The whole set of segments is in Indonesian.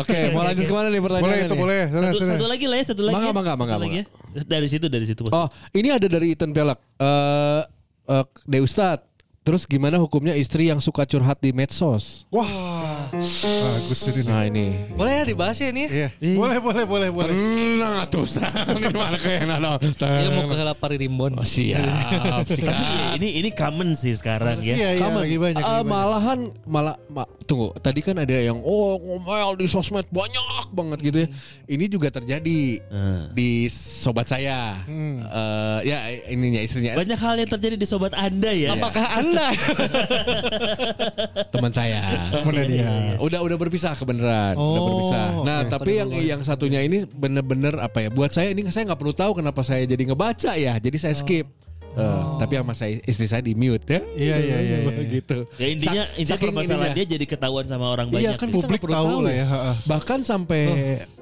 Oke, mau lanjut ke mana nih pertanyaannya? Boleh itu nih? boleh. Sana, Satu, sana. satu lagi lah ya, satu lagi. Mangga, ya. mangga, Satu mangga, lagi ya. Dari situ, dari situ. Bos. Oh, ini ada dari Ethan Pelak. Eh eh, De Ustad. Terus gimana hukumnya istri yang suka curhat di medsos? Wah, bagus ini. Nah ini. Boleh ya dibahas ya ini? Iya. Iya. Boleh, boleh, boleh, boleh. Tenang atuh, Gimana kayak nano? Dia mau ke Lapari Rimbon. Oh, siap, Tapi siap. ini ini common sih sekarang ya. Iya, iya, Kamu, lagi banyak. banyak. malahan malah ma- tunggu tadi kan ada yang oh ngomel di sosmed banyak banget gitu ya ini juga terjadi Hmm. di sobat saya Eh, ya ininya istrinya Banyak hal yang terjadi di sobat Anda ya. Apakah Anda? Teman saya. Temennya dia. udah udah berpisah kebenaran udah Oh, berpisah. Nah oke. tapi yang yang satunya ini bener-bener apa ya? Buat saya ini saya nggak perlu tahu kenapa saya jadi ngebaca ya. Jadi saya skip. Eh, tapi sama saya istri saya di mute ya Iya, iya, iya, iya. gitu. Ya intinya Sak- intinya permasalahan dia jadi ketahuan sama orang Iya banyak. kan gitu. publik Publik tahu, tahu lah ya, ha. Bahkan sampai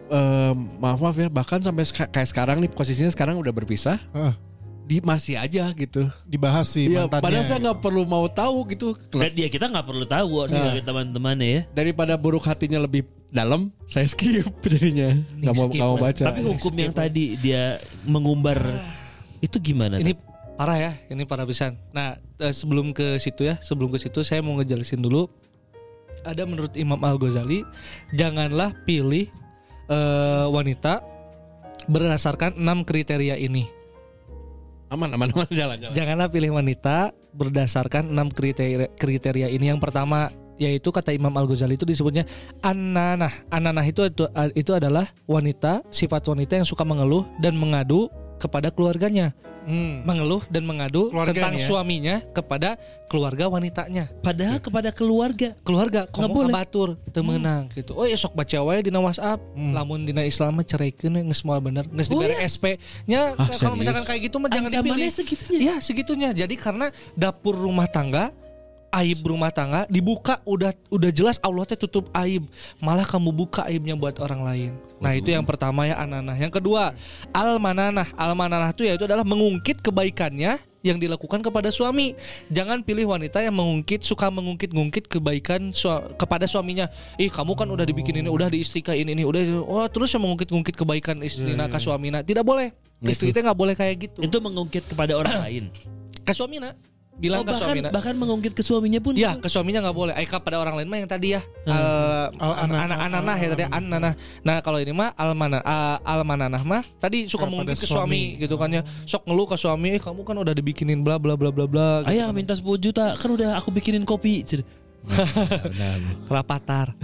em, maaf maaf ya, bahkan sampai kayak sekarang nih posisinya sekarang udah berpisah, Ah, di masih aja gitu. dibahas sih Iya, mantannya. padahal saya nggak perlu mau tahu gitu. Dan dia kita nggak perlu tahu sebagai teman-temannya ya. Daripada buruk hatinya lebih dalam, saya skip jadinya. Nggak mau nggak baca. Tapi hukum yang tadi dia mengumbar itu gimana? ini parah ya, ini parah pisan. Nah, eh, sebelum ke situ ya, sebelum ke situ saya mau ngejelasin dulu. Ada menurut Imam Al Ghazali, janganlah pilih eh, wanita berdasarkan enam kriteria ini. Aman aman aman jalan jalan. Janganlah pilih wanita berdasarkan enam kriteria kriteria ini. Yang pertama yaitu kata Imam Al Ghazali itu disebutnya ananah. Ananah itu itu, itu adalah wanita, sifat wanita yang suka mengeluh dan mengadu kepada keluarganya. Hmm. Mengeluh dan mengadu Keluarganya tentang ya? suaminya kepada keluarga wanitanya. Padahal kepada keluarga. Keluarga Nggak kamu boleh. kabatur temenang gitu. Oh ya sok baca wae dina WhatsApp. Hmm. Lamun dina Islam mah ceraikeun we, geus moal bener. Geus Oh, dibere ya? SP-nya Ah, kalau misalkan kayak gitu mah jangan dipilih. segitunya. Iya segitunya. Jadi karena dapur rumah tangga aib rumah tangga dibuka udah udah jelas Allah teh tutup aib. Malah kamu buka aibnya buat orang lain. Nah itu yang pertama ya ananah. Yang kedua almananah. Almananah itu yaitu adalah mengungkit kebaikannya yang dilakukan kepada suami. Jangan pilih wanita yang mengungkit suka mengungkit-ngungkit kebaikan sua- kepada suaminya. Ih kamu kan udah dibikin ini udah diistrikain ini udah oh terus yang mengungkit-ngungkit kebaikan istrina ke suamina tidak boleh. Istri teh nggak boleh kayak gitu. Itu mengungkit kepada orang lain. ke suamina bilang Oh, ke bahkan suamina bahkan mengungkit ke suaminya pun. Ya ke suaminya nggak boleh. Aika pada orang lain mah yang tadi ya. Al Al-ana- anak ananah ya tadi ananah. Nah kalau ini mah almana a- almananah mah tadi suka mengungkit ke suami. suami gitu kan ya. Sok ngeluh ke suami, eh kamu kan udah dibikinin bla bla bla bla bla. Gitu. Ayah minta 10 juta kan udah aku bikinin kopi. Cir. Rapatar.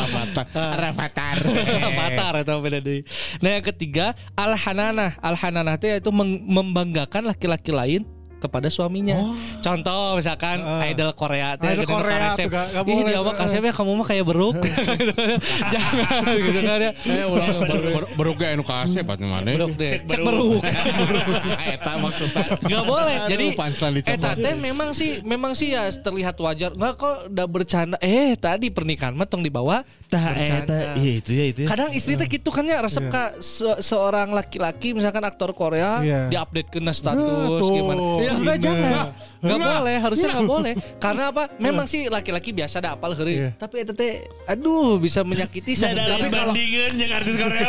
Rafathar. Rafathar. Rapatar itu beda deui. Nah yang ketiga alhananah. Alhananah itu yaitu membanggakan laki-laki lain kepada suaminya. Contoh misalkan Ah. idol Korea teh Idol gitu, Korea tuh, gak- gak Ih boleh. dia mah kasep ya kamu mah kayak beruk. Jangan gitu kan ya. Eh ulah baru ge anu kasep atuh mana. Beruk deh. Cek beruk. beruk. Eta maksudnya. Gak boleh. Jadi. Eta teh memang sih memang sih ya terlihat wajar. Enggak kok udah bercanda. Eh tadi pernikahan mah tong dibawa Tah eta iya itu ya itu. ya. Kadang istri teh gitu kan ya resep ka se- seorang laki-laki misalkan aktor Korea Iya. diupdate ke status Nah, tuh. gimana. Iya, Enggak nggak boleh harusnya nggak boleh. Karena apa? Memang sih laki-laki biasa ada apal heureuy Iya. tapi eta teh aduh bisa menyakiti ada berapa- bandingan yang artis Korea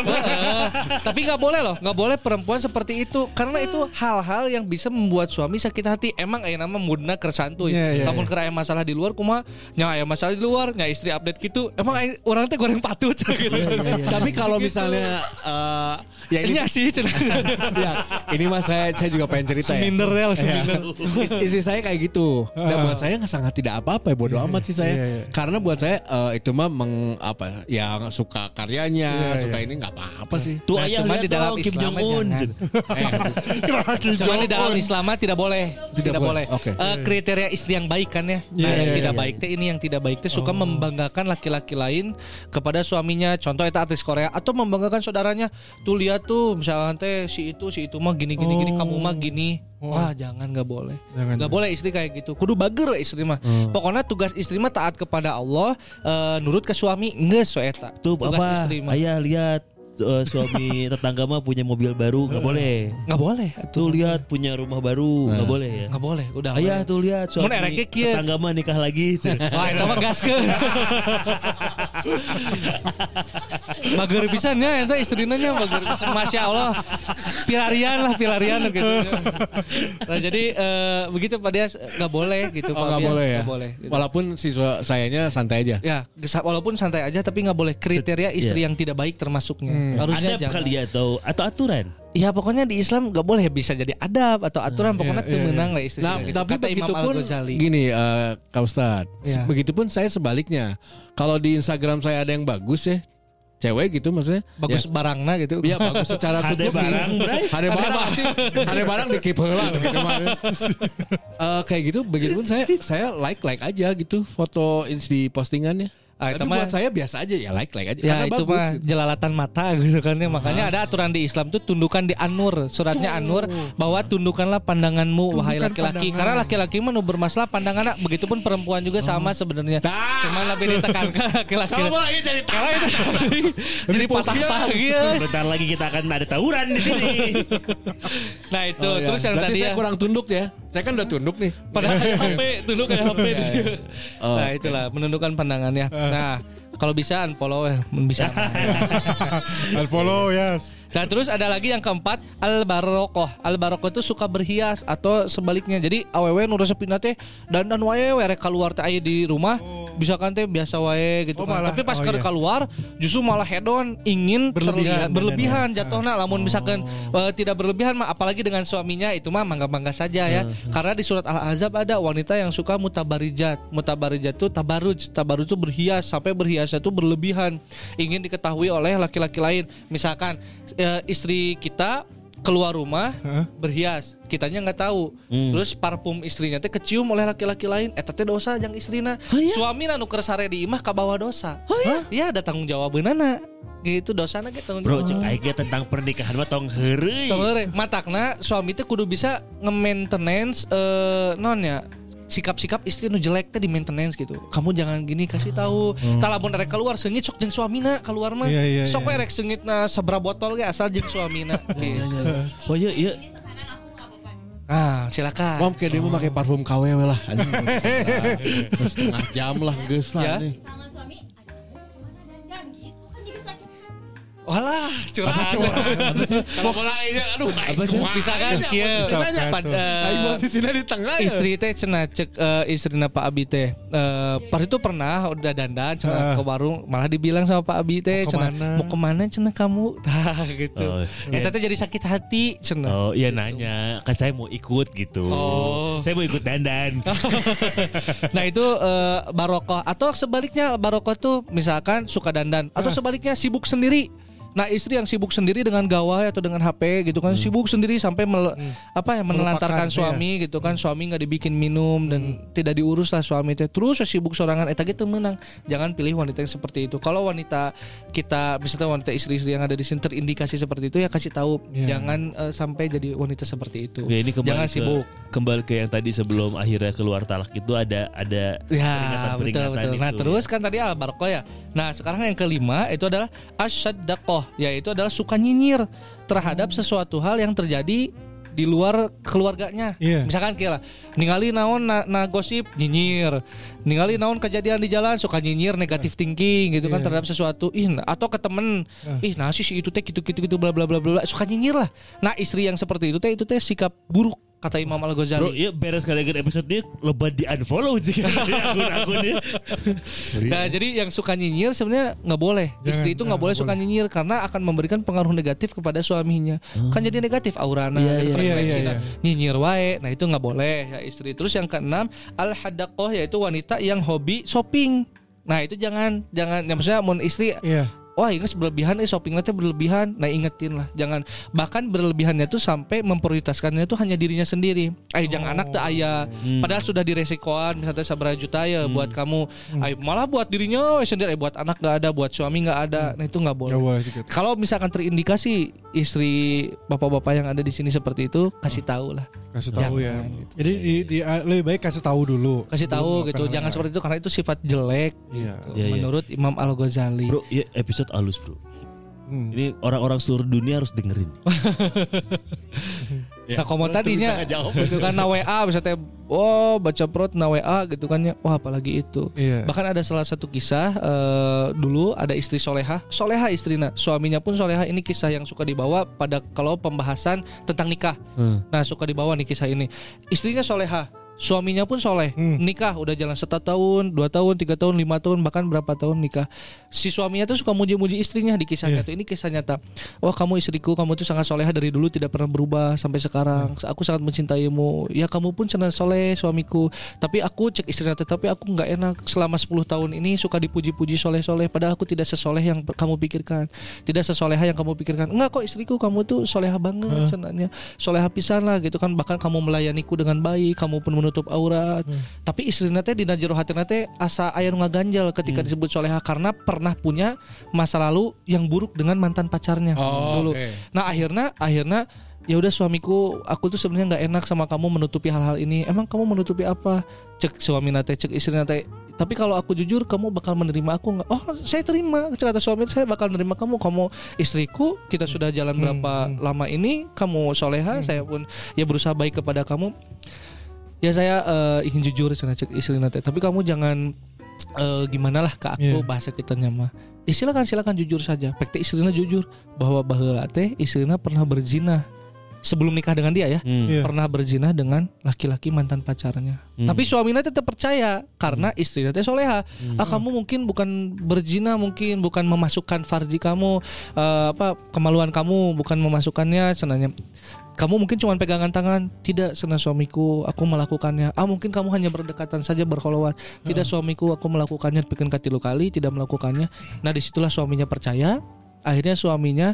tapi nggak boleh loh nggak boleh perempuan seperti itu. Karena itu hal-hal yang bisa membuat suami sakit hati. Emang aya nama mudna kersantuy Iya, iya, namun iya. kira aya masalah di luar kumaha? Nya aya masalah di luar nya istri update gitu. Emang aya- orang teh goreng patut gitu. Tapi kalau misalnya eh, ya ini sih ya, ini mas saya saya juga pengen cerita ya. Seminder ya, Ya. seminder. Is- Istri saya kayak gitu. Dan buat saya nggak sangat tidak apa-apa ya bodo amat sih saya. Iya, iya. Karena buat saya eh, itu mah meng apa ya suka karyanya, Iya, suka iya. ini nggak apa-apa sih. Tuh Nah, ayah cuma di dalam dong Kim Islam Jong Un. Cuma di dalam Islam tidak boleh. Tidak, boleh. boleh. Oke. Eh, kriteria istri yang baik kan ya. Nah, Iya, yang iya, tidak baik teh ini yang tidak baik teh suka membanggakan laki-laki lain kepada suaminya. Contoh itu artis Korea atau membanggakan saudaranya. Tuh lihat tuh misalnya teh si itu si itu mah gini gini gini kamu mah gini. Wah, jangan nggak boleh. Nggak boleh istri kayak gitu. Kudu bager we istri mah. Pokoknya tugas istri mah taat kepada Allah, eh, nurut ke suami geus we eta. Tuh Tugas apa? istri mah. Ayah lihat eh, suami tetangga mah punya mobil baru nggak boleh. Nggak boleh. Tuh lihat punya rumah baru nggak boleh ya. Nggak boleh. Udah. Ayah tuh lihat suami tetangga mah nikah lagi. Wah, itu mah gaskeun. Bager pisan ya eta istrina nya bager pisan. Masya Allah. Pilarian lah pilarian gitu. Nah, jadi eh, begitu Pak Dias nggak boleh gitu Oh nggak boleh ya. Nggak boleh. gitu. Walaupun siswa sayanya santai aja. Ya, walaupun santai aja tapi nggak boleh kriteria istri yang tidak baik termasuknya. Harusnya Adab jangan. kali ya atau atau aturan. Ya pokoknya di Islam nggak boleh bisa jadi adab atau aturan pokoknya iya, tuh iya. menang lah istri. Nah, gitu. tapi Kata Imam begitupun gini eh Kak Ustad. Ya. Begitupun saya sebaliknya. Kalau di Instagram saya ada yang bagus ya, cewek gitu maksudnya. Bagus Ya, barangna gitu. Iya bagus secara Ada tubuh barang? Ada barang sih Ada barang di keep heula gitu mah. Eh, Kayak gitu Begitupun saya Saya like-like aja gitu Foto di postingannya Ah, itu Tapi buat saya biasa aja ya like-like aja Ya Karena itu bagus mah gitu. jelalatan mata gitu kan ya. Makanya ada aturan di Islam tuh tundukan di An-Nur, suratnya An-Nur bahwa tundukkanlah pandanganmu wahai Tundukkan laki-laki. pandangan. Karena laki-laki mah nu bermasalah pandangan begitupun perempuan juga sama sebenarnya. Dah. Cuman lebih ditekankan laki-laki. Kalau mau lagi jadi itu jadi patah-patah gitu. Sebentar lagi kita akan ada tawuran di sini. Nah itu Oh, ya. terus yang Berarti tadi saya ya. kurang tunduk ya Saya kan udah tunduk nih Padahal kayak HP, tunduk kayak HP. Oh, nah itulah menundukkan pandangannya. Nah kalau bisa unfollow ya, bisa. Unfollow yes. Nah terus ada lagi yang keempat al barokoh. Al barokoh itu suka berhias atau sebaliknya. Jadi aww nu resep teh dan dan wae rek keluar teh di rumah bisa kan teh biasa wae gitu Oh, kan. malah- Tapi pas oh, iya. keluar justru malah hedon ingin Berlebihan terlihat berlebihan badannya. jatuhna lamun misalkan eh, tidak berlebihan mah apalagi dengan suaminya itu mah mangga-mangga saja ya. Karena di surat Al-Ahzab ada wanita yang suka mutabarijat. Mutabarijat itu tabaruj. Tabaruj itu berhias sampai berhiasnya itu berlebihan. Ingin diketahui oleh laki-laki lain. Misalkan eh, istri kita keluar rumah Heeh. berhias. Kitanya nggak tahu. Terus parfum istrinya teh kecium oleh laki-laki lain. Eta teh dosa yang istrina. Suami nu keur sare di imah kabawa dosa. Iya? Ada tanggung jawab gitu dosana ge tanggung Bro, jawab. cek aing ge tentang pernikahan mah tong heureuy. Sebenarnya matakna suami teh kudu bisa nge-maintenance eh non ya sikap-sikap istri nu jelek teh di maintenance gitu. Kamu jangan gini kasih tahu. Tak lamun rek keluar seungit sok jeung suamina keluar mah. Iya, iya, sok iya. we rek seungitna sabra botol ge asal jeung suamina. Gitu. Oh iya iya. Ah, silakan. Mom kayak dia mau pakai parfum KW we lah Anjing, Terus Setengah jam lah Geus lah Ya. nih. Walah, curhat. Kalau kalau aja aduh Apa sih? Bisa kan kieu. Eh, Aing posisinya di tengah ya. istri teh cenah cek eh, istrina Pak Abi teh eh, pas itu pernah udah dandan cenah Ah. ke warung malah dibilang sama Pak Abi teh cenah ke mana? mau ke mana cenah kamu Tah gitu Oh, Eta teh jadi sakit hati cenah Oh iya nanya, kan saya mau ikut gitu. Oh. Saya mau ikut dandan. nah itu eh, barokoh atau sebaliknya barokoh tuh misalkan suka dandan atau sebaliknya sibuk sendiri Nah istri yang sibuk sendiri dengan gawai atau dengan HP gitu kan sibuk sendiri sampai mel- apa ya menelantarkan iya. suami gitu kan. Suami nggak dibikin minum dan tidak diurus lah suami teh. Terus sibuk sorangan eta gitu menang jangan pilih wanita yang seperti itu. Kalau wanita kita misalnya wanita istri-istri yang ada di sini terindikasi seperti itu ya kasih tahu. Iya. jangan eh, sampai jadi wanita seperti itu. Ya, ini kembali jangan ke, sibuk. kembali ke yang tadi sebelum akhirnya keluar talak itu ada ada Ya peringatan-peringatan betul betul. Nah itu. terus kan tadi al ya. Nah sekarang yang kelima itu adalah asyaddakoh, yaitu adalah suka nyinyir terhadap sesuatu hal yang terjadi di luar keluarganya. Iya. Misalkan lah, ningali naon na, na gosip nyinyir, ningali naon kejadian di jalan suka nyinyir negatif thinking gitu kan Iya. terhadap sesuatu. Ih, atau ke temen, ih nasi si itu teh gitu gitu gitu bla bla bla bla. suka nyinyir lah. Nah istri yang seperti itu teh itu teh sikap buruk kata Imam Al Bro, Ghazali. ya beres kali dengan episode ini loba di unfollow jika di akun-akunnya. Nah jadi yang suka nyinyir sebenarnya nggak boleh. Jangan, Istri itu nggak boleh suka boleh. nyinyir karena akan memberikan pengaruh negatif kepada suaminya. Kan jadi negatif aurana, Iya, gitu, iya, frekuensinya. iya, iya. nyinyir wae. Nah itu nggak boleh ya istri. Terus yang keenam al hadakoh yaitu wanita yang hobi shopping. Nah itu jangan jangan ya maksudnya mau istri Iya. Wah ingat berlebihan nih shopping nanti berlebihan. Nah ingetin lah Jangan. Bahkan berlebihannya tuh sampai memprioritaskannya tuh hanya dirinya sendiri. Ayo jangan anak tuh ayah. Padahal sudah diresikoan Misalnya sabra juta ya buat kamu. Ayo malah buat dirinya we sendiri. Eh, Buat anak gak ada Buat suami gak ada. Nah itu gak boleh. Boleh gitu. Kalau misalkan terindikasi Istri bapak-bapak yang ada di sini seperti itu Kasih tahu lah. Kasih tahu ya. Jangan gitu. Jadi di, di- lebih baik kasih tahu dulu. Kasih tahu gitu. Jangan seperti itu Karena itu sifat jelek Iya. gitu, Iya, iya. Menurut Imam Al-Ghazali. Bro, ya episode halus, Bro. Hmm. Ini orang-orang seluruh dunia harus dengerin. Nah komo tadinya gitu kan na WA misalnya oh baca prot na WA gitu kan ya wah apalagi itu Iya. bahkan ada salah satu kisah eh, dulu ada istri soleha soleha istrinya suaminya pun soleha ini kisah yang suka dibawa pada kalau pembahasan tentang nikah Hmm. nah suka dibawa nih kisah ini istrinya soleha suaminya pun soleh. Hmm. nikah udah jalan satu tahun dua tahun tiga tahun lima tahun bahkan berapa tahun nikah. Si suaminya tuh suka muji-muji istrinya di kisahnya Iya. tuh ini kisah nyata. Wah kamu istriku kamu tuh sangat soleha dari dulu tidak pernah berubah sampai sekarang. Hmm. aku sangat mencintaimu. Ya kamu pun sangat soleh suamiku. Tapi aku cek istrinya tapi aku nggak enak. Selama 10 tahun ini suka dipuji-puji soleh-soleh padahal aku tidak sesoleh yang kamu pikirkan. Tidak sesoleha yang kamu pikirkan. Enggak kok istriku kamu tuh soleha banget senangnya. Soleha pisan lah gitu kan. Bahkan kamu melayaniku dengan baik kamu pun menutup aurat. Tapi istrinya teh di jero hati teh asa aya nu ngaganjal ketika disebut soleha karena pernah punya masa lalu yang buruk dengan mantan pacarnya Oh, dulu. oke. nah akhirnya akhirnya ya udah suamiku aku tuh sebenarnya nggak enak sama kamu menutupi hal-hal ini. Emang kamu menutupi apa? Cek suami nate cek istri nate. Tapi kalau aku jujur kamu bakal menerima aku nggak? Oh saya terima cek kata suami saya bakal menerima kamu. Kamu istriku kita sudah jalan berapa lama ini kamu soleha saya pun ya berusaha baik kepada kamu ya saya eh, ingin jujur sana cek istri nate tapi kamu jangan eh, gimana lah ke aku Iya. bahasa kita nyama ya silakan silakan jujur saja. Pekte istrinya jujur. Bahwa baheula teh istrinya pernah berzina sebelum nikah dengan dia ya. Hmm. Iya. pernah berzina dengan laki-laki mantan pacarnya. Hmm. tapi suaminya tetap percaya karena istrinya teh soleha. Ah kamu mungkin bukan berzina mungkin bukan memasukkan farji kamu eh, apa kemaluan kamu bukan memasukkannya senanya kamu mungkin cuma pegangan tangan tidak senang suamiku aku melakukannya. Ah mungkin kamu hanya berdekatan saja berkolowat tidak suamiku aku melakukannya bikin katilu kali tidak melakukannya. Nah di situlah suaminya percaya akhirnya suaminya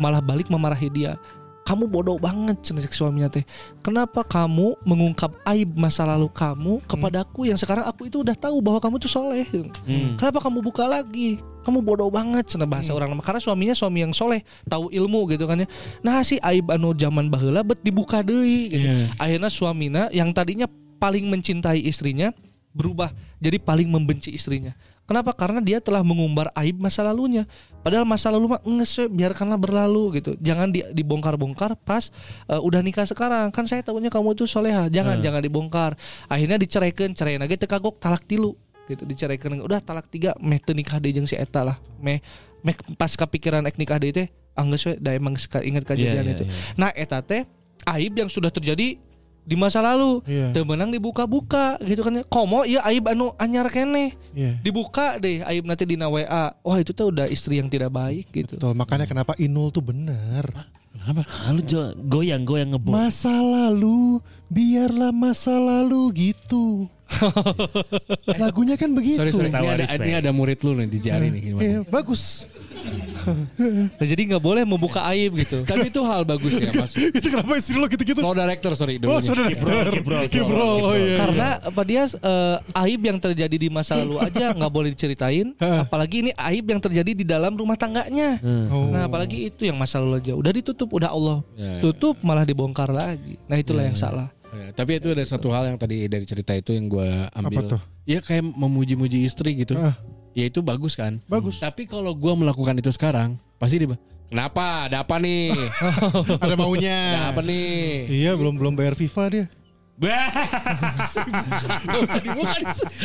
malah balik memarahi dia kamu bodoh banget cek suaminya teh kenapa kamu mengungkap aib masa lalu kamu kepadaku yang sekarang aku itu udah tahu bahwa kamu tuh soleh Hmm. Kenapa kamu buka lagi? Kamu bodoh banget cenah bahasa orang lama karena suaminya suami yang soleh, tahu ilmu gitu kan ya. Nah si aib anu zaman baheula bet dibuka deui gitu. Iya. Akhirnya suamina yang tadinya paling mencintai istrinya berubah jadi paling membenci istrinya. Kenapa? Karena dia telah mengumbar aib masa lalunya. Padahal masa lalu mah nges biarkanlah berlalu gitu. Jangan di- dibongkar-bongkar pas uh, udah nikah sekarang. Kan saya tahunya kamu tuh soleha. Jangan jangan dibongkar. Akhirnya diceraikan, cerai lagi teu kagok talak tilu gitu diceraikan. Udah talak tiga meh teu nikah deui jeung si eta lah. Meh meh pas kepikiran ek nikah deui teh anggeus we da emang ingat kejadian Iya, iya, itu. iya. Nah eta teh aib yang sudah terjadi di masa lalu teu meunang dibuka-buka gitu kan ya. Komo ieu aib anu anyar keneh Iya. dibuka deh aib nanti di WA wah itu tuh udah istri yang tidak baik gitu Betul, makanya kenapa Inul tuh bener. Kenapa? Lalu goyang goyang ngebom. Masa lalu, biarlah masa lalu gitu. Lagunya kan begitu. Sorry sorry, ini ada, ini ada murid lu nih di jari nih gimana? Iya, bagus. Nah, jadi nggak boleh membuka aib gitu Tapi itu hal bagus ya mas. itu kenapa istri lo gitu-gitu? Flow director sorry Oh, saudara. Kipro, kipro, Kipro, oh iya. karena apa dia eh, aib yang terjadi di masa lalu aja nggak boleh diceritain apalagi ini aib yang terjadi di dalam rumah tangganya Oh. nah apalagi itu yang masa lalu aja udah ditutup udah Allah Ya, ya. tutup malah dibongkar lagi nah itulah yang salah Ya, tapi itu ada satu hal yang tadi dari cerita itu yang gue ambil. Apa tuh? Ya kayak memuji-muji istri gitu. Ah. Ya itu bagus kan. Bagus. Tapi kalau gue melakukan itu sekarang, pasti dia Kenapa? Ada apa nih? Ada maunya. Ada apa nih? Iya belum belum bayar FIFA dia.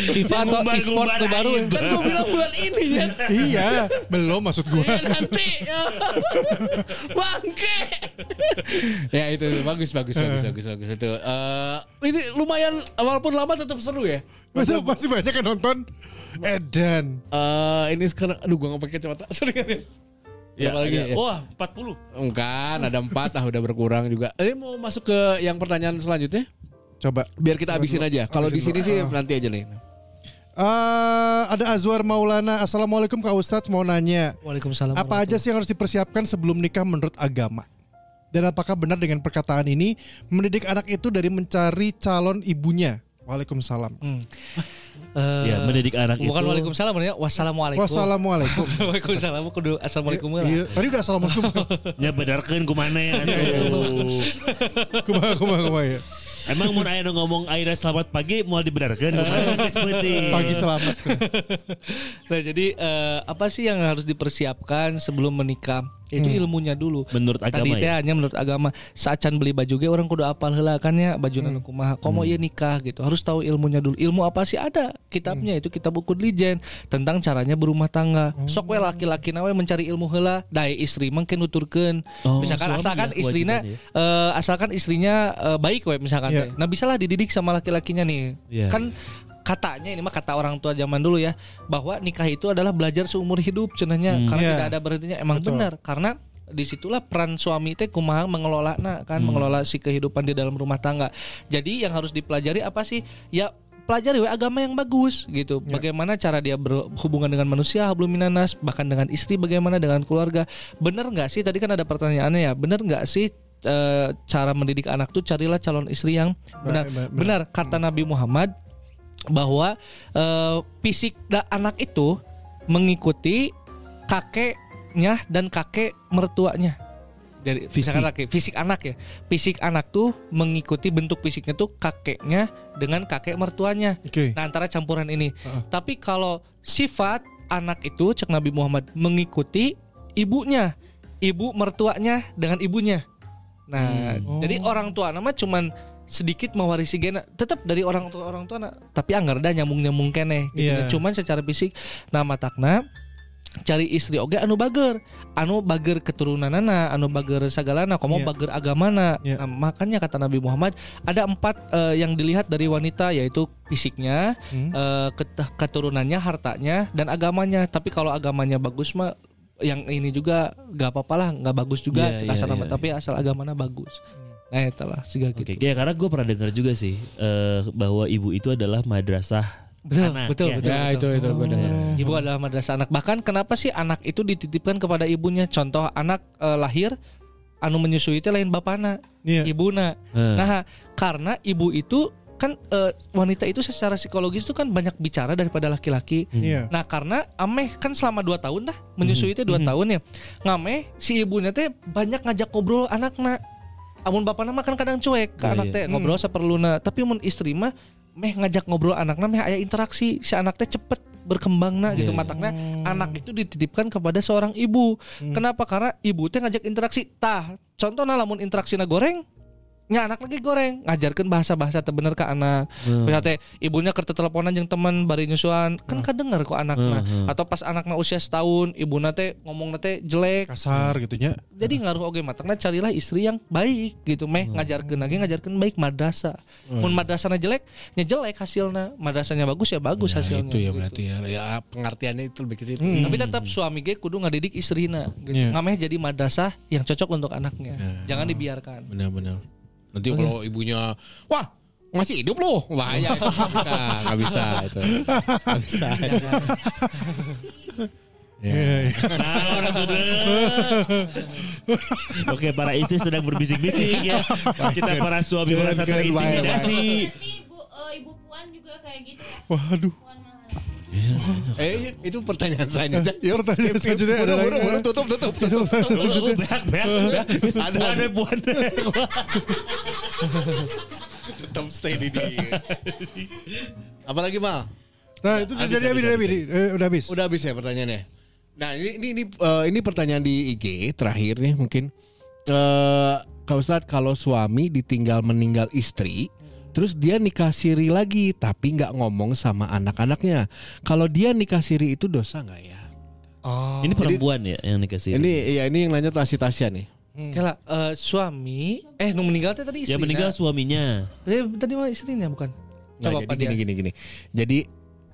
FIFA atau e-sport tuh baru. aja. Kan gue bilang bulan ini ya. iya, belum maksud gua. Ya nanti. Bangke. ya itu bagus bagus bagus bagus bagus itu. Eh, ini lumayan walaupun lama tetap seru ya. Masa masih banyak yang nonton. Edan. Eh ini sekarang aduh gua nggak pakai kacamata. Sorry kan ya. Ya, lagi ya? Wah, 40. Enggak, ada empat ah udah berkurang juga. Ini mau masuk ke yang pertanyaan selanjutnya? Coba. Biar kita habisin aja. Kalau di sini sih nanti aja nih. Eh, ada Azwar Maulana. Assalamualaikum Kak Ustadz mau nanya. Waalaikumsalam. Apa aja sih yang harus dipersiapkan sebelum nikah menurut agama? Dan apakah benar dengan perkataan ini mendidik anak itu dari mencari calon ibunya? Waalaikumsalam. Hmm. Eh, Ya, mendidik anak Bukan itu. waalaikumsalam ya, wassalamualaikum. Wassalamualaikum. Waalaikumsalam kudu assalamualaikum lah. Iya, tadi udah assalamualaikum. Ya bedarkeun kumana ya. Kumaha kumaha kumaha ya. Emang mun aya nu ngomong Aira selamat pagi mau penting. Pagi selamat. Nah, jadi eh, apa sih yang harus dipersiapkan sebelum menikah? Itu ilmunya dulu. Menurut Tadi agama teh ya. hanya menurut agama. Saat beli baju ge orang kudu apal heula kan ya baju anu kumaha. Komo ieu nikah gitu. Harus tahu ilmunya dulu. Ilmu apa sih ada? Kitabnya itu kitab buku Lijen tentang caranya berumah tangga. Sok we laki-laki nawe mencari ilmu heula, dae istri mungkin nuturkeun. Oh, misalkan asalkan ya, istrina kewajiban eh, asalkan istrinya eh, baik we misalkan Iya. teh. Nah, bisalah dididik sama laki-lakinya nih. Iya. Kan katanya ini mah kata orang tua zaman dulu ya bahwa nikah itu adalah belajar seumur hidup cenahnya. Karena Iya. tidak ada berhentinya. Emang Betul. benar karena di situlah peran suami teh kumaha mengelola kan mengelola si kehidupan di dalam rumah tangga. Jadi yang harus dipelajari apa sih? Ya pelajari we agama yang bagus gitu. Bagaimana cara dia berhubungan dengan manusia hablum minanas bahkan dengan istri bagaimana dengan keluarga. Bener nggak sih? Tadi kan ada pertanyaannya ya. Bener nggak sih eh, cara mendidik anak tuh carilah calon istri yang benar? Baik, baik, benar kata Nabi Muhammad bahwa eh, fisik anak itu mengikuti kakeknya dan kakek mertuanya. Jadi Fisik. laki, fisik anak ya. Fisik anak tuh mengikuti bentuk fisiknya tuh kakeknya dengan kakek mertuanya. Oke. Nah, antara campuran ini. Tapi kalau sifat anak itu cek Nabi Muhammad mengikuti ibunya, ibu mertuanya dengan ibunya. Nah, jadi orang tua nama cuman sedikit mewarisi gena tetap dari orang tua orang tua na, tapi anggar dah nyambung nyambung kene gitu. Iya. cuman secara fisik nama takna cari istri oge anu bager anu bager keturunanana anu bager sagalana komo Iya. bager agamana Iya. Nah, makanya kata Nabi Muhammad ada empat eh, yang dilihat dari wanita yaitu fisiknya Hmm. ket- keturunannya hartanya dan agamanya tapi kalau agamanya bagus mah yang ini juga gak apa-apa lah nggak bagus juga Iya, asal iya, nama iya. tapi asal agamanya bagus nah itulah sehingga Oke, gitu ya karena gue pernah dengar juga sih eh, bahwa ibu itu adalah madrasah betul anak, betul ya. betul, Ya betul. itu itu gue dengar. Ibu adalah madrasah anak. Bahkan kenapa sih anak itu dititipkan kepada ibunya? Contoh anak eh, lahir anu menyusui itu lain bapana, Iya. ibuna. Eh. Nah, karena ibu itu kan eh, wanita itu secara psikologis itu kan banyak bicara daripada laki-laki. Iya. Nah karena Ameh kan selama 2 tahun dah menyusui itu 2 tahun ya. Ngameh si ibunya teh banyak ngajak ngobrol anakna. Amun bapak mah kan kadang cuek ke Iya, anak iya. teh ngobrol saperluna. Tapi mun istri mah meh ngajak ngobrol anakna meh aya interaksi si anak teh cepet berkembangna gitu Iya, iya. matakna anak itu dititipkan kepada seorang ibu. Kenapa? Karena ibu teh ngajak interaksi. Tah, contohnya lamun interaksi goreng nya anak lagi goreng ngajarkan bahasa-bahasa teu bener ke anak Hmm. Teh ibunya kerja teleponan jeung teman bari nyusuan kan kadenger kok anakna Hmm, hmm. atau pas anakna usia setahun ibuna teh ngomong teh jelek Kasar gitu nya. jadi ngaruh oge matangna carilah istri yang baik gitu meh ngajarkeun lagi ngajarkeun baik madrasah mun madrasahna jelek nya jelek hasilna madrasahnya bagus ya bagus Ya, hasilnya itu ya gitu. berarti ya. Ya pengertiannya itu lebih ke situ. tapi tetap suami ge kudu ngadidik istrina gitu. Iya. ngameh jadi madrasah yang cocok untuk anaknya jangan dibiarkan Benar-benar. Nanti kalau ibunya, wah masih hidup loh, bahaya itu nggak bisa, nggak bisa itu, nggak bisa. Iya. Nah, orang tuh deh. Oke, para istri sedang berbisik-bisik ya. Kita para suami merasa terintimidasi. Ibu eh, ibu puan juga kayak gitu ya. Waduh. Maharani. Eh itu pertanyaan selanjutnya. Yuk, Pertanyaan skip, skip. selanjutnya ada Buru, lagi. buru, buru, tutup, tutup, tutup, tutup. Beak, beak, beak. Ada. Buane, buane. Tetap stay di dia. Apalagi mal? Nah, itu Habis, dari habis, habis, habis, habis, Eh, udah habis. Udah habis ya pertanyaannya. Nah ini ini ini, eh, ini pertanyaan di IG terakhir nih mungkin. Eh Kak Ustadz kalau suami ditinggal meninggal istri, terus dia nikah siri lagi tapi nggak ngomong sama anak-anaknya. Kalau dia nikah siri itu dosa nggak ya? Oh. Ini perempuan ya yang dikasih. Ini ya ini yang nanya Tasya Tasya nih. Kela, eh, suami eh nu meninggal teh tadi istri. yang meninggal suaminya. Eh, tadi mah istrinya bukan. Nah, Coba jadi gini gini gini. Jadi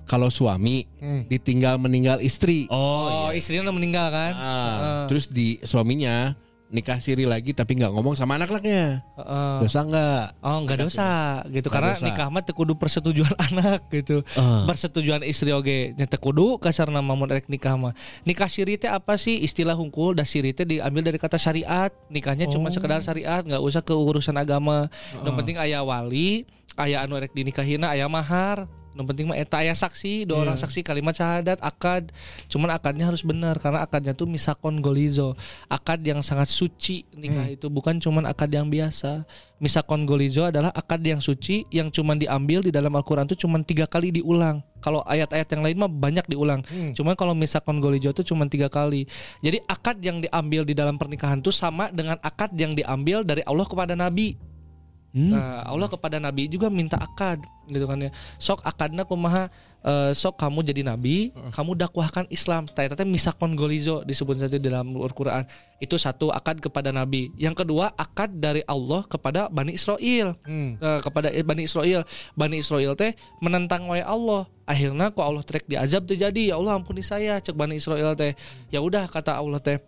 kalau suami ditinggal meninggal istri, Oh, Oh, istrinya udah meninggal kan? ah, Heeh. terus di suaminya nikah siri lagi tapi nggak ngomong sama anak-anaknya, Heeh. dosa nggak? Oh nggak dosa gitu Nggak karena dosa. nikah mah teu kudu persetujuan anak gitu. Ah. Persetujuan istri oge nya teu kudu kasarna mamun rek nikah mah. Nikah siri teh apa sih istilah hungkul da siri teh diambil dari kata syariat. Nikahnya cuma sekedar syariat nggak usah ke urusan agama. Yang penting aya wali, aya anu rek dinikahina aya mahar. Yang penting mah eta aya saksi, dua orang saksi kalimat syahadat, akad. Cuman akadnya harus benar karena akadnya tuh misakon golizo. Akad yang sangat suci nikah itu bukan cuman akad yang biasa. Misakon golizo adalah akad yang suci yang cuman diambil di dalam Al-Qur'an tuh cuman tiga kali diulang. Kalau ayat-ayat yang lain mah banyak diulang. Cuman kalau misakon golizo tuh cuman tiga kali. Jadi akad yang diambil di dalam pernikahan tuh sama dengan akad yang diambil dari Allah kepada Nabi. Nah, Allah kepada Nabi juga minta akad gitu kan ya. Sok akadna kumaha eh, sok kamu jadi nabi, kamu dakwahkan Islam. Tanya tanya misakon golizo disebut saja di dalam Al-Qur'an. Itu satu akad kepada nabi. Yang kedua akad dari Allah kepada Bani Israel. Eh, kepada Bani Israel. Bani Israel teh menentang wae Allah. Akhirnya kok Allah trek diazab terjadi. Ya Allah ampuni saya cek Bani Israel teh. Ya udah kata Allah teh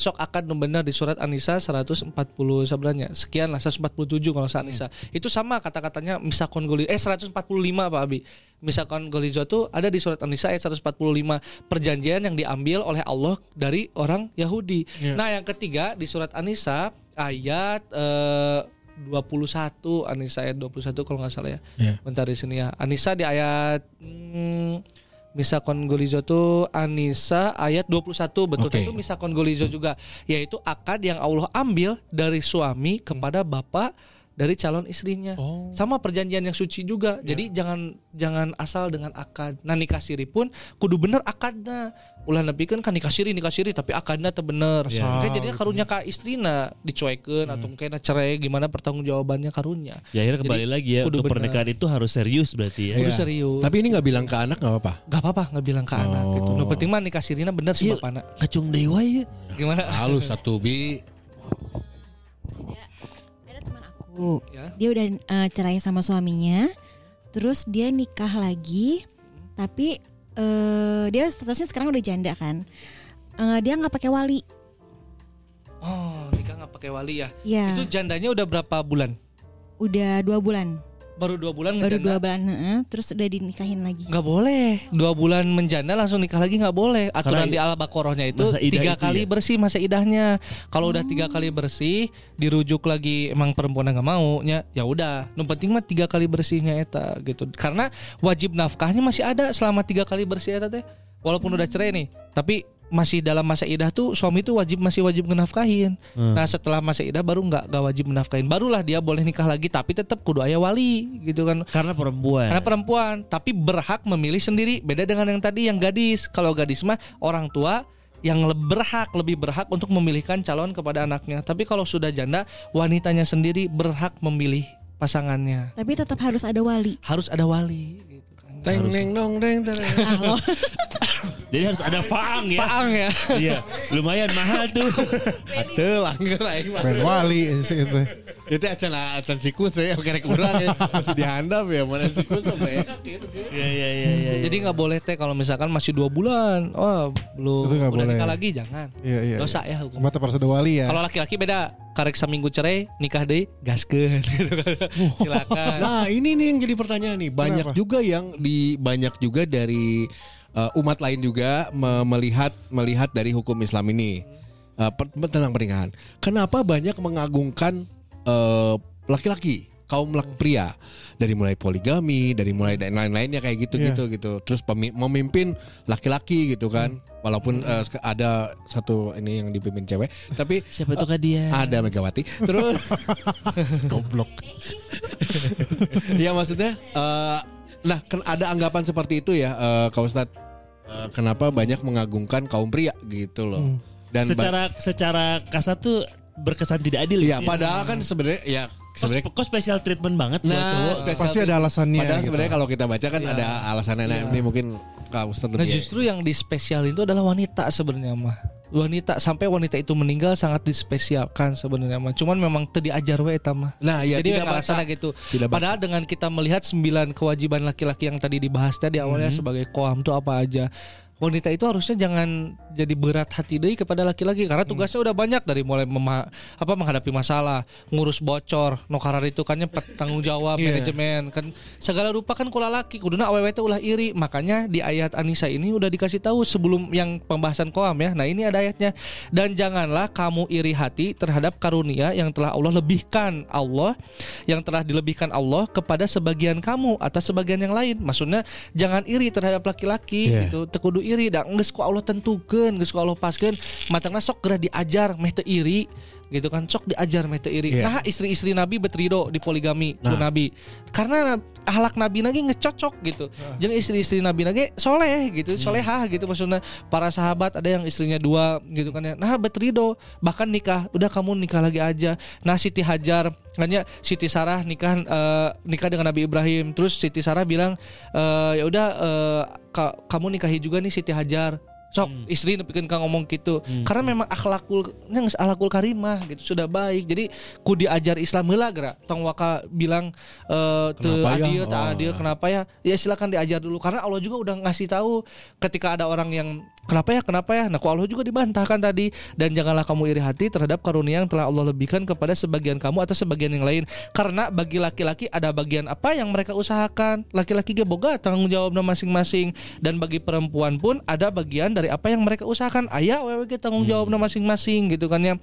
sok akad nu benar di surat An-Nisa 140 sebenarnya sekian lah 147 kalau saat An-Nisa itu sama kata-katanya misakon goli eh 145 Pak Abi misakon golizo tuh ada di surat An-Nisa ayat 145 perjanjian yang diambil oleh Allah dari orang Yahudi nah yang ketiga di surat An-Nisa ayat eh, 21 Anissa ayat 21 kalau nggak salah ya. Iya. Bentar di sini ya. Anissa di ayat hmm, Misakon Golizo tuh Anissa ayat 21 betul Oke. itu Misakon Golizo juga yaitu akad yang Allah ambil dari suami kepada bapak dari calon istrinya. Sama perjanjian yang suci juga. Jadi jangan jangan asal dengan akad. Nah nikah siri pun kudu bener akadnya. Ulah nepikeun kan nikah siri nikah siri tapi akadnya teu bener. Kayak jadinya karunya ka istrina dicuekeun atau mungkin cerai gimana pertanggungjawabannya karunya. Ya akhirnya kembali Jadi, lagi ya kudu untuk bener. pernikahan itu harus serius berarti ya. Kudu Iya. serius. Tapi ini nggak bilang ke anak nggak apa-apa. Gak apa-apa nggak bilang ke anak gitu. Oh. No penting mah nikah sirina bener sih Iya. bapakna. Kacung dewa ya. Gimana? Halus satu bi. Aku Ya. dia udah eh, cerai sama suaminya. Terus dia nikah lagi. Tapi eh, dia statusnya sekarang udah janda kan. Eh, dia nggak pakai wali. Oh nikah nggak pakai wali ya. ya Itu jandanya udah berapa bulan? udah dua bulan Baru dua bulan baru ngejanda? dua bulan heeh, terus udah dinikahin lagi. Nggak boleh. Dua bulan menjanda langsung nikah lagi nggak boleh. Aturan Karena di al baqarahnya itu tiga itu kali ya? bersih masa idahnya. Kalau udah tiga kali bersih dirujuk lagi emang perempuan nggak mau nya ya udah. Yang penting mah tiga kali bersihnya eta gitu. Karena wajib nafkahnya masih ada selama tiga kali bersih eta teh. Walaupun udah cerai nih tapi masih dalam masa idah tuh suami tuh wajib masih wajib ngenafkahin. Hmm. Nah setelah masa idah baru nggak nggak wajib menafkahin. Barulah dia boleh nikah lagi tapi tetap kudu aya wali gitu kan. Karena perempuan. Karena perempuan, tapi berhak memilih sendiri. Beda dengan yang tadi yang gadis. Kalau gadis mah orang tua yang berhak lebih berhak untuk memilihkan calon kepada anaknya. Tapi kalau sudah janda, wanitanya sendiri berhak memilih pasangannya. tapi tetap harus ada wali Harus ada wali Teng neng nong. Halo. Jadi harus ada faang ya. Faang ya. Iya, lumayan mahal tuh. Ate langgar aing mah. Main wali sih itu. Itu acan acan sikun saya kerek urang ya. Masih dihandap ya mana sikun sampai gitu. Iya iya iya iya. Jadi nggak boleh teh kalau misalkan masih dua bulan, oh belum Itu udah boleh. nikah lagi jangan. Iya iya. Dosa ya hukum. Harus ada wali ya. Kalau laki-laki beda, karek seminggu cerai, nikah deh, gaskeun gitu kan. Silakan. Nah ini nih yang jadi pertanyaan nih banyak Kenapa? juga yang di banyak juga dari uh, umat lain juga me- melihat melihat dari hukum Islam ini uh, per- tentang pernikahan. Kenapa banyak mengagungkan uh, laki-laki kaum laki pria. Dari mulai poligami dari mulai dan lain-lainnya kayak gitu gitu gitu. Terus memimpin laki-laki gitu kan. Walaupun uh, sek- ada satu ini yang dipimpin cewek tapi Siapa itu kak dia? ada Megawati. Terus goblok. ya maksudnya eh, nah kan ada anggapan seperti itu ya eh Kak Ustadz. Eh, kenapa banyak mengagungkan kaum pria gitu loh. Hmm. Dan secara secara kasar tuh berkesan tidak adil. Iya, gitu padahal kan sebenarnya ya sebenarnya kok special treatment banget buat Nah, cowok. spesial Pasti ada alasannya. Padahal gitu. sebenarnya kalau kita baca kan ada alasannya nah, ini mungkin Kak Ustadz Nah lebih justru yang dispesial itu adalah wanita sebenarnya mah. Wanita sampai wanita itu meninggal sangat dispesialkan sebenarnya mah. Cuman memang teu diajar we eta mah. Nah, ya Jadi tidak baca. alasannya gitu. Tidak baca. Padahal dengan kita melihat sembilan kewajiban laki-laki yang tadi dibahas tadi awalnya sebagai koam itu apa aja. Wanita itu harusnya jangan jadi berat hati deh kepada laki-laki karena tugasnya udah banyak dari mulai mema- apa menghadapi masalah, ngurus bocor, nokarar itu kan nyepet tanggung jawab Iya. manajemen kan segala rupa kan kula laki kuduna awewe teh ulah iri. Makanya di ayat Anisa ini udah dikasih tahu sebelum yang pembahasan koam ya. Nah, ini ada ayatnya dan janganlah kamu iri hati terhadap karunia yang telah Allah lebihkan Allah yang telah dilebihkan Allah kepada sebagian kamu atas sebagian yang lain. Maksudnya jangan iri terhadap laki-laki Iya. gitu. Teu kudu iri da geus ku Allah tentukeun, geus ku Allah paskeun. Matangna sok geura diajar meh iri gitu kan sok diajar meh teu iri. Iya. Nah, istri-istri Nabi betrido di poligami Nah. Nabi. Karena ahlak Nabi lagi ngecocok gitu. Jadi istri-istri Nabi lagi soleh gitu, solehah gitu maksudnya. Para sahabat ada yang istrinya dua gitu kan ya. Nah, betrido bahkan nikah, udah kamu nikah lagi aja. Nah, Siti Hajar Makanya Siti Sarah nikah eh, nikah dengan Nabi Ibrahim. Terus Siti Sarah bilang eh, ya udah eh, ka- kamu nikahi juga nih Siti Hajar. Sok istri nepikeun ka ngomong gitu. Karena memang akhlakul yang akhlakul karimah gitu sudah baik. Jadi ku diajar Islam heula geura. Tong waka bilang teu Kenapa ya? adil, tak Oh. adil, kenapa ya? Ya silakan diajar dulu karena Allah juga udah ngasih tahu ketika ada orang yang kenapa ya kenapa ya nah ku Allah juga dibantahkan tadi dan janganlah kamu iri hati terhadap karunia yang telah Allah lebihkan kepada sebagian kamu atau sebagian yang lain karena bagi laki-laki ada bagian apa yang mereka usahakan laki-laki ge boga tanggung jawabnya masing-masing dan bagi perempuan pun ada bagian dari apa yang mereka usahakan. Ayah wewe ge tanggung jawabnya masing-masing gitu kan ya.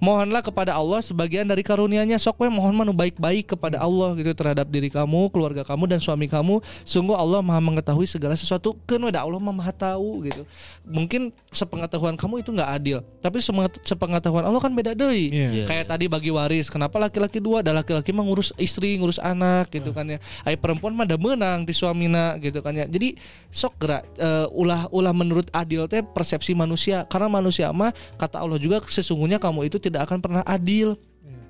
Mohonlah kepada Allah sebagian dari karunia-Nya. Sok we mohon manu baik-baik kepada Allah gitu terhadap diri kamu keluarga kamu dan suami kamu. Sungguh Allah maha mengetahui segala sesuatu. Kan da Allah mah maha tahu gitu. Mungkin sepengetahuan kamu itu nggak adil tapi sepenget- sepengetahuan Allah kan beda deh. Iya. kayak tadi bagi waris kenapa laki-laki dua? Ada laki-laki mah ngurus istri ngurus anak gitu kan ya. Ai perempuan mah ada menang di suamina gitu kan ya. Jadi sok gerak eh, ulah ulah menurut adil teh persepsi manusia. Karena manusia mah kata Allah juga sesungguhnya kamu itu tidak akan pernah adil.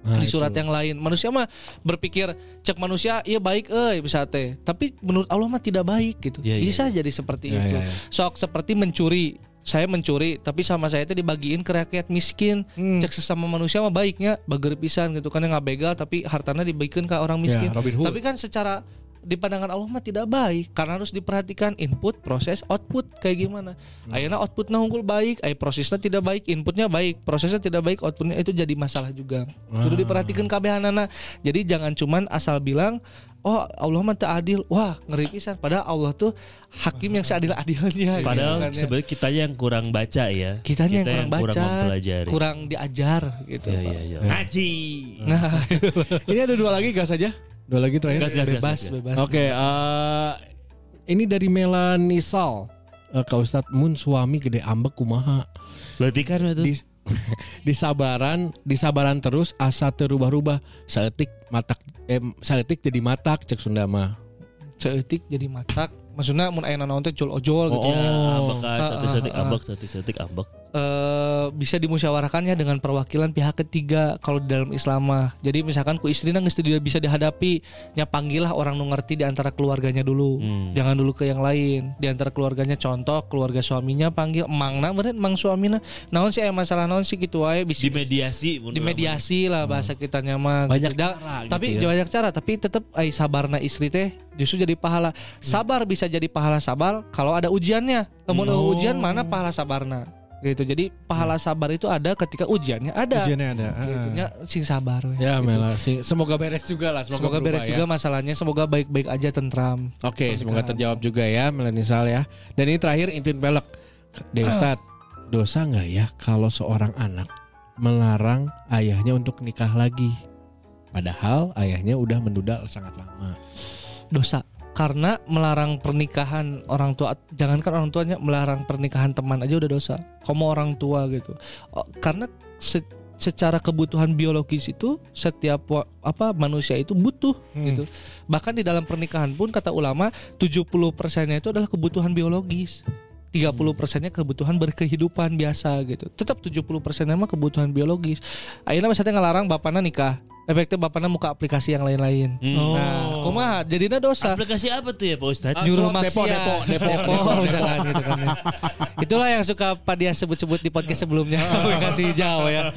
Nah, di surat itu. yang lain. Manusia mah berpikir cek manusia iya baik eh bisa teh. Tapi menurut Allah mah tidak baik gitu. Iya, iya, bisa jadi seperti Iya, itu. iya, iya. sok seperti mencuri. Saya mencuri tapi sama saya itu dibagiin ke rakyat miskin. Hmm. cek sesama manusia mah baiknya bager pisan gitu kan yang nggak begal tapi hartanya dibagikan ke orang miskin. Ya, Robin Hood. tapi kan secara di pandangan Allah mah tidak baik karena harus diperhatikan input proses output kayak gimana Hmm. ayeuna outputnya unggul baik ay prosesnya tidak baik inputnya baik prosesnya tidak baik outputnya itu jadi masalah juga kudu diperhatikan kabehanana jadi jangan cuman asal bilang oh Allah mah adil wah ngeri pisan padahal Allah tuh hakim yang seadil-adilnya gitu Padahal kan ya. sebenarnya kita yang kurang baca ya. kitanya yang Kita kurang baca mempelajari. kurang diajar gitu Ya, ya, ya. Ngaji. nah Ini ada dua lagi gas aja. Dua lagi terakhir. Gas, gas, gas, bebas gas. bebas Oke, eh, ini dari Melanisal. Eh, Kak Ustadz Mun suami gede ambek kumaha. Berarti kan itu. Di, di sabaran, di sabaran terus asa terubah-rubah. Saetik matak eh saetik jadi matak cek Sunda mah. seetik jadi matak maksudnya mun aya naon teh jol ojol gitu Ya, ya ambek kan, Ah, satu ah, setik ah. ambek, satu setik ambek. Eh bisa dimusyawarahkannya dengan perwakilan pihak ketiga kalau di dalam Islam. Jadi misalkan ku istrina geus tidak bisa dihadapi, nya panggillah orang nu ngerti di antara keluarganya dulu. Hmm. Jangan dulu ke yang lain. Di antara keluarganya contoh keluarga suaminya panggil emangna beureun emang suamina. Naon sih aya masalah naon sih gitu wae bisa Di mediasi. di mediasi lah bahasa kita mah Banyak Da- cara gitu tapi ya. banyak cara tapi tetap ai sabarna istri teh justru jadi pahala sabar bisa jadi pahala sabar kalau ada ujiannya namun Oh. ujian mana pahala sabarna gitu jadi pahala sabar itu ada ketika ujiannya ada Ujiannya ada. gitu Ah. sing sabar we. Ya Gitu. Mela, sing- semoga beres juga lah, semoga, semoga beres ya. juga masalahnya semoga baik-baik aja tentram Oke, semoga terjawab juga ya Melanisal ya. Dan ini terakhir Intin Pelek. Deh Ustadz, dosa nggak ya kalau seorang anak melarang ayahnya untuk nikah lagi? Padahal ayahnya udah menduda sangat lama. dosa karena melarang pernikahan orang tua jangankan orang tuanya melarang pernikahan teman aja udah dosa kamu orang tua gitu Oh, karena se- secara kebutuhan biologis itu setiap apa manusia itu butuh Hmm. gitu bahkan di dalam pernikahan pun kata ulama 70 persennya itu adalah kebutuhan biologis 30 persennya kebutuhan berkehidupan biasa gitu. Tetap 70 persennya mah kebutuhan biologis. Akhirnya misalnya ngelarang bapaknya nikah. Efeknya bapaknya muka aplikasi yang lain-lain. Hmm. Nah, kumaha jadinya dosa. Aplikasi apa tuh ya Pak Ustadz? Ah, Juru slot depo, depo, depo, depo, misalkan gitu kan ya. Itulah yang suka Pak dia sebut-sebut di podcast sebelumnya. Aplikasi hijau ya.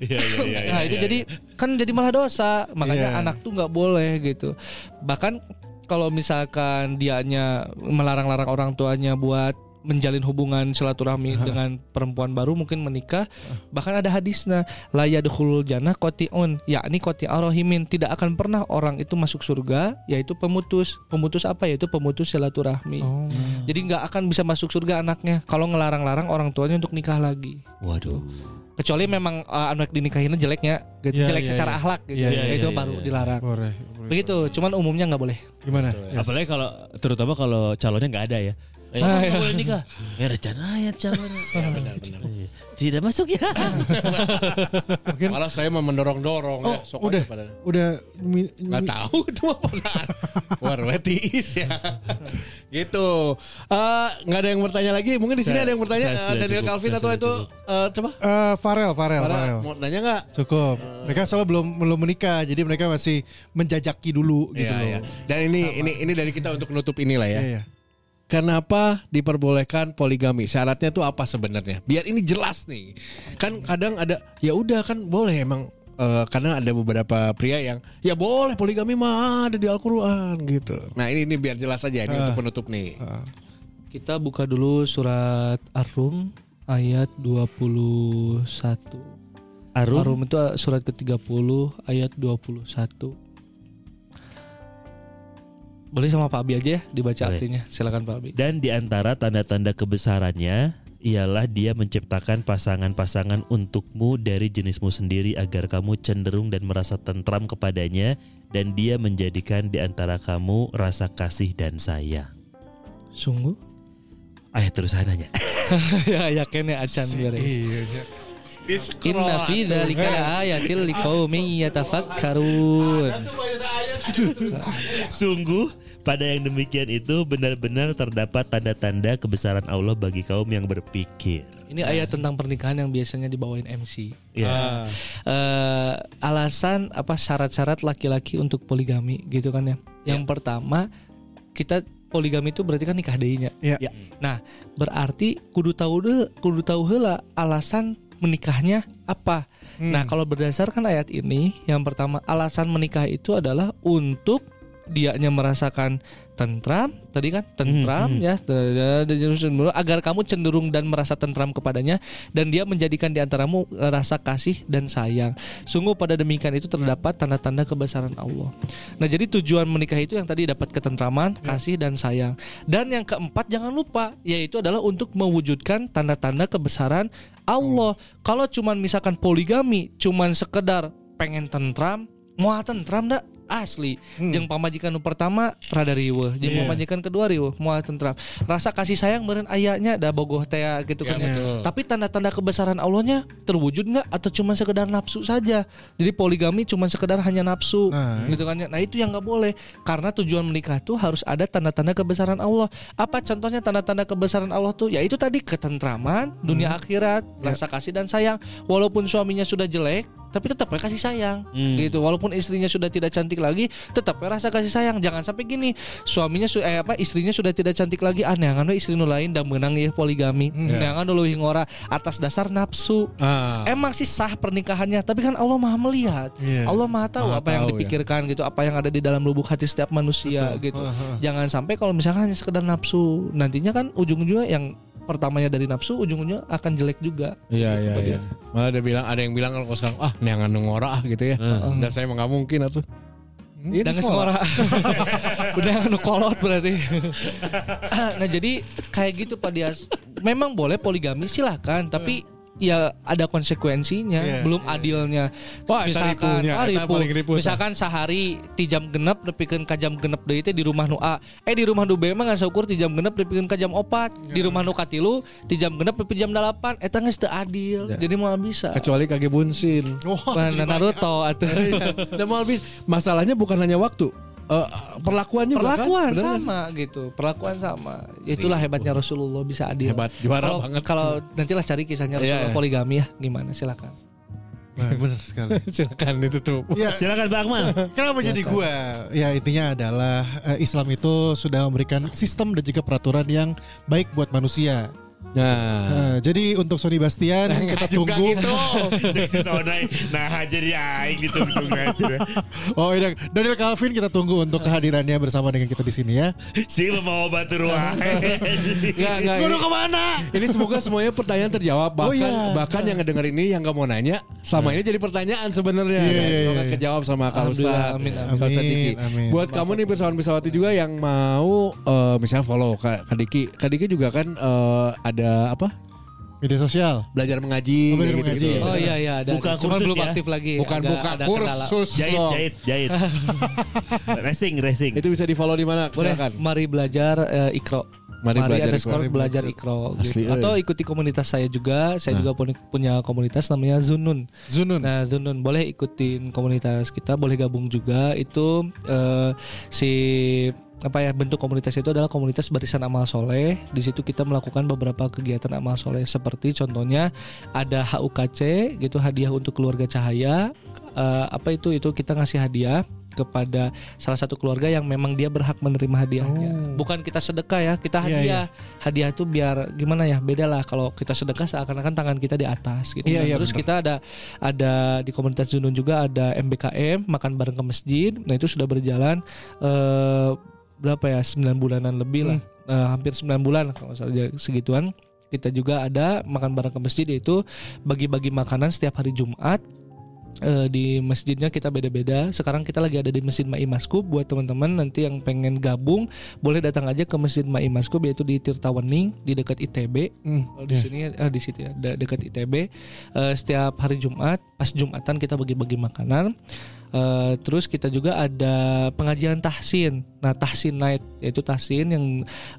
Iya iya iya. Nah itu jadi kan jadi malah dosa makanya Iya. anak tuh nggak boleh gitu bahkan kalau misalkan dianya melarang-larang orang tuanya buat menjalin hubungan silaturahmi dengan perempuan baru mungkin menikah bahkan ada hadisnya la yadkhulul jannah qati'un yakni qati arahimin tidak akan pernah orang itu masuk surga yaitu pemutus pemutus apa yaitu pemutus silaturahmi Oh. jadi nggak akan bisa masuk surga anaknya kalau ngelarang-larang orang tuanya untuk nikah lagi Waduh. kecuali memang uh, anak dinikahinnya jeleknya gitu Iya, jelek iya, secara iya. akhlak gitu Ya, iya, itu iya, baru iya. dilarang Boleh, boleh. begitu cuman umumnya nggak boleh Gimana? Yes. Apalagi kalau terutama kalau calonnya nggak ada ya. Eh, Ah, iya. boleh nikah. Ya. Ya, benar, benar. Tidak masuk ya. Malah saya mau mendorong-dorong Oh, ya. Sok udah. pada. Udah mi- Nggak mi- tahu itu mah pada war wetis ya. gitu. Eh, nggak ada yang bertanya lagi. Mungkin di sini ada yang bertanya sudah Daniel cukup, Calvin atau itu eh, coba. Eh, Farel, Farel, Farel. mau nanya nggak? Cukup. Mereka soalnya belum belum menikah, jadi mereka masih menjajaki dulu gitu Iya, loh. iya. Dan ini ini ini dari kita untuk nutup inilah ya. Iya, iya. Kenapa diperbolehkan poligami? Syaratnya tuh apa sebenarnya? Biar ini jelas nih. Kan kadang ada ya udah kan boleh emang eh, karena ada beberapa pria yang ya boleh poligami mah ada di Al-Qur'an gitu. Nah, ini ini biar jelas aja ini untuk penutup nih. kita buka dulu surat Ar-Rum ayat 21 Arum. Ar-Rum itu surat ke-30 ayat 21 boleh sama Pak Abi aja ya dibaca Boleh. artinya silakan Pak Abi Dan di antara tanda-tanda kebesarannya ialah dia menciptakan pasangan-pasangan untukmu dari jenismu sendiri agar kamu cenderung dan merasa tentram kepadanya dan dia menjadikan di antara kamu rasa kasih dan sayang. sungguh Ayat terusannya. ya yakin ya acan biar ya. Iya, iya. Inna fi dzalika laayatil liqaumin yatafakkarun. Sungguh pada yang demikian itu benar-benar terdapat tanda-tanda kebesaran Allah bagi kaum yang berpikir. Ini ayat tentang pernikahan yang biasanya dibawain MC. Ya. eh alasan apa syarat-syarat laki-laki untuk poligami gitu kan ya. Yang pertama kita poligami itu berarti kan nikah deinya. Iya. Ya. Nah, berarti kudu tahu deh, kudu tahu heula alasan menikahnya apa. Nah, kalau berdasarkan ayat ini, yang pertama alasan menikah itu adalah untuk dianya merasakan tentram, tadi kan tentram Hmm, hmm. ya, agar kamu cenderung dan merasa tentram kepadanya dan dia menjadikan di antaramu eh, rasa kasih dan sayang. Sungguh pada demikian itu terdapat tanda-tanda kebesaran Allah. Nah, jadi tujuan menikah itu yang tadi dapat ketentraman, kasih dan sayang. Dan yang keempat jangan lupa yaitu adalah untuk mewujudkan tanda-tanda kebesaran Allah. Kalau cuman misalkan poligami cuman sekedar pengen tentram, mau tentram dak asli. Jeung pamajikan nu pertama rada riweuh, jeung Iya. pamajikan kedua riweuh, moal tentram. Rasa kasih sayang beureun ayanya da bogoh teh gitu kan ya. Tapi tanda-tanda kebesaran Allahnya terwujud nggak atau cuma sekedar nafsu saja? Jadi poligami cuma sekedar hanya nafsu Nah, gitu kan ya. Nah, itu yang nggak boleh karena tujuan menikah tuh harus ada tanda-tanda kebesaran Allah. Apa contohnya tanda-tanda kebesaran Allah tuh? Ya itu tadi ketentraman dunia akhirat, rasa kasih dan sayang. Walaupun suaminya sudah jelek, tapi tetap ya kasih sayang Hmm. gitu. Walaupun istrinya sudah tidak cantik lagi, tetap ya rasa kasih sayang. Jangan sampai gini, suaminya su eh apa istrinya sudah tidak cantik lagi, aneh kan istri nu lain dan menang ya poligami. Neangan dulu ngora atas dasar nafsu. Ah. Emang sih sah pernikahannya, tapi kan Allah Maha melihat. Iya. Allah Maha tahu Maha apa yang tahu, ya. dipikirkan gitu, apa yang ada di dalam lubuk hati setiap manusia gitu. Jangan sampai kalau misalkan hanya sekedar nafsu, nantinya kan ujung-ujungnya yang pertamanya dari nafsu, ujung-ujungnya akan jelek juga. Iya iya Kemudian. iya. Malah ada bilang ada yang bilang kalau sekarang ah neangan ngora ah gitu ya. Dan saya emang nggak mungkin atuh. Ini Dan suara udah nu kolot berarti. nah jadi kayak gitu Pak Dias. Memang boleh poligami silahkan, tapi ya ada konsekuensinya, Iya, belum iya. adilnya. Wah, misalkan, ripunya, ah, ripu. misalkan sehari ti jam genep nepikeun ka jam genep deui teh di rumah nu A. Eh di rumah nu B mah ngan saukur ti jam genep nepikeun ka jam 4. Di rumah nu katilu ti jam genep nepi jam 8. Eta geus teu adil. Ya. Jadi mau bisa. Kecuali kage bunsin. Mana Naruto atuh. Bis- masalahnya bukan hanya waktu. Eh, perlakuan juga kan? Bener nggak sih? sama gitu perlakuan sama itulah hebatnya Rasulullah bisa adil Hebat, juara kalau, banget. kalau nantilah cari kisahnya Iya, Rasulullah iya. poligami ya gimana silakan Nah, benar sekali. Silakan itu tuh. Ya, Silakan Pak Akmal. Kenapa jadi gua? Ya intinya adalah eh, Islam itu sudah memberikan sistem dan juga peraturan yang baik buat manusia. Nah, Eh, jadi untuk Sony Bastian kita juga tunggu. gitu. Cek si Sonai. Nah jadi aing ditunggu aja. Oh iya, Daniel Calvin kita tunggu untuk kehadirannya bersama dengan kita di sini ya. Si mau batu ruang. Enggak, enggak. Udah ke mana? ini semoga semuanya pertanyaan terjawab. Bahkan Oh, iya. bahkan yang ngedenger ini yang nggak mau nanya, sama ini jadi pertanyaan sebenarnya. Iya, guys. iya, Semoga iya. kejawab sama Kak amin, amin. Amin, Diki. amin. Buat kamu nih Pirsawan Pirsawati juga yang mau eh, misalnya follow Kak, Diki. Kak Diki juga kan eh, ada apa? Media sosial. Belajar mengaji. Oh, belajar kayak mengaji. oh iya iya ada Buka cuman kursus belum ya? aktif lagi Bukan Agak buka ada kendala. kursus Jahit, dong. jahit, jahit. racing, racing. Itu bisa di follow di mana? boleh Silakan. mari belajar eh, ikro Mari belajar underscore ikro. belajar ikro Asli, gitu. atau ikuti komunitas saya juga saya juga punya, komunitas namanya Zunun Zunun. Nah, Zunun boleh ikutin komunitas kita, boleh gabung juga. Itu eh, si apa ya bentuk komunitas itu adalah komunitas barisan amal soleh. Di situ kita melakukan beberapa kegiatan amal soleh seperti contohnya ada HUKC gitu hadiah untuk keluarga cahaya. Eh, apa itu itu kita ngasih hadiah kepada salah satu keluarga yang memang dia berhak menerima hadiahnya. Bukan kita sedekah ya, kita Iya, hadiah. Hadiah itu biar gimana ya? Beda lah kalau kita sedekah seakan-akan tangan kita di atas gitu. Nah, iya, terus benar. kita ada ada di komunitas Zunun juga ada MBKM makan bareng ke masjid. Nah itu sudah berjalan eh, berapa ya 9 bulanan lebih lah, Eh, hampir 9 bulan kalau salah segituan. Kita juga ada makan bareng ke masjid yaitu bagi-bagi makanan setiap hari Jumat. Eh, di masjidnya kita beda-beda. Sekarang kita lagi ada di Masjid Mai Maskup. Buat teman-teman nanti yang pengen gabung, boleh datang aja ke Masjid Mai Maskup yaitu di Tirtawening di dekat ITB. Hmm, Oh, di sini eh, di situ ya, de- dekat ITB. Setiap hari Jumat, pas Jumatan kita bagi-bagi makanan. Eh, terus kita juga ada pengajian tahsin. Nah, tahsin night yaitu tahsin yang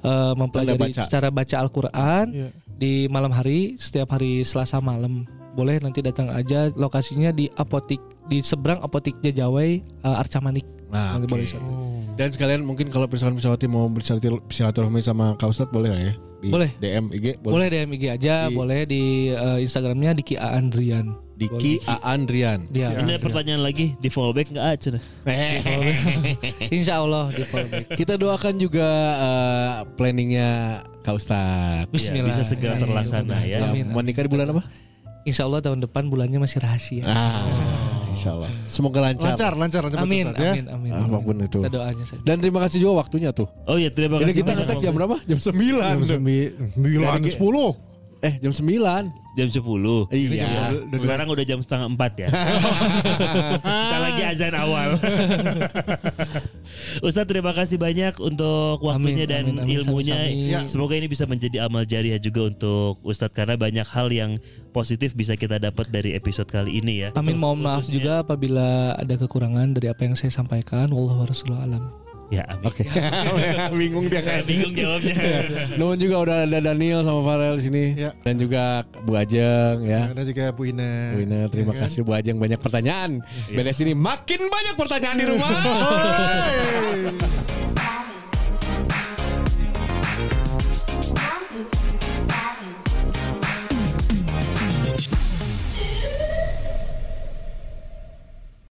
eh, mempelajari baca. cara baca Al-Qur'an Iya. di malam hari setiap hari Selasa malam. Boleh nanti datang aja lokasinya di apotik di seberang apotik Jajawai eh, Arca Manik. Nah, boleh sana. Dan sekalian mungkin kalau Pirsawan Pirsawati mau bersilatur- bersilaturahmi sama Kak Ustadz boleh lah ya? Di Boleh. DM IG Boleh DM IG aja, Di- boleh di eh, Instagramnya Diki Andrian. Diki Aan Rian. Dia. Ini ada pertanyaan lagi di fallback nggak aja? Insya Allah di fallback. Kita doakan juga eh, planningnya Kak Ustadz. Bismillah. bisa segera Amin. terlaksana ya. Ya, Amin. menikah di bulan apa? Insya Allah tahun depan bulannya masih rahasia. Ah, insya Allah. Semoga lancar. Lancar, lancar, lancar. Amin, Ustaz, ya. amin, amin, Ah, apa pun amin. itu. Kita doanya saja. Dan terima kasih juga waktunya tuh. Oh iya terima Ini kasih. kita banyak. ngetek jam berapa? Jam 9. Jam sembilan, Dari- sepuluh. Eh, jam 9. Jam 10 Iya. Sekarang udah jam setengah 4 ya Kita lagi azan awal Ustadz terima kasih banyak untuk waktunya Amin, dan amin, amin. ilmunya Sami-sami. Ya. Semoga ini bisa menjadi amal jariah juga untuk Ustadz Karena banyak hal yang positif bisa kita dapat dari episode kali ini ya Amin mohon maaf juga apabila ada kekurangan dari apa yang saya sampaikan. Wallahu warahmatullahi alam. Ya amin Oke. Bingung dia kan. bingung jawabnya Nuhun juga udah ada Daniel sama Farel di sini Ya. dan juga Bu Ajeng ya. Ada juga Bu Ina. Bu Ina, terima Ya kan? kasih Bu Ajeng banyak pertanyaan. Beres ini makin banyak pertanyaan di rumah.